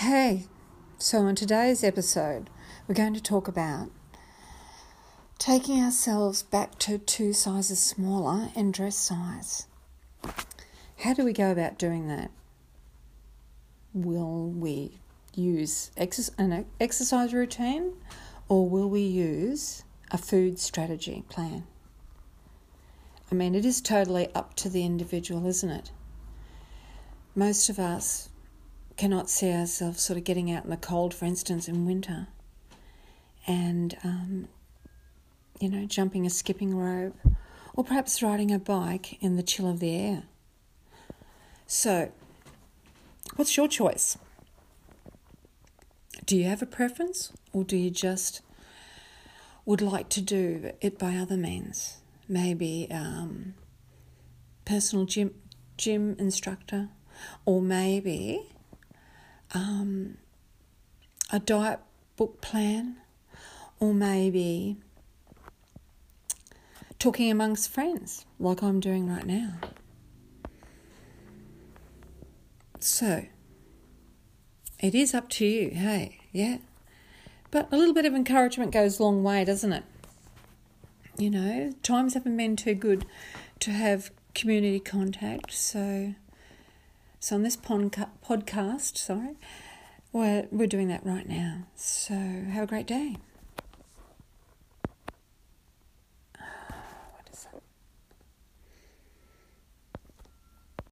Hey, so, in today's episode, we're going to talk about taking ourselves back to two sizes smaller in dress size. How do we go about doing that? Will we use an exercise routine or will we use a food strategy plan? I mean, it is totally up to the individual, isn't it? Most of us cannot see ourselves sort of getting out in the cold, for instance, in winter, and um, you know, jumping a skipping rope, or perhaps riding a bike in the chill of the air. So, what's your choice? Do you have a preference, or do you just would like to do it by other means? Maybe um, personal gym gym instructor, or maybe um, a diet book plan, or maybe talking amongst friends, like I'm doing right now. So, it is up to you, hey, yeah. But a little bit of encouragement goes a long way, doesn't it? You know, times haven't been too good to have community contact, so so on this podca- podcast, sorry, we're, we're doing that right now. So have a great day.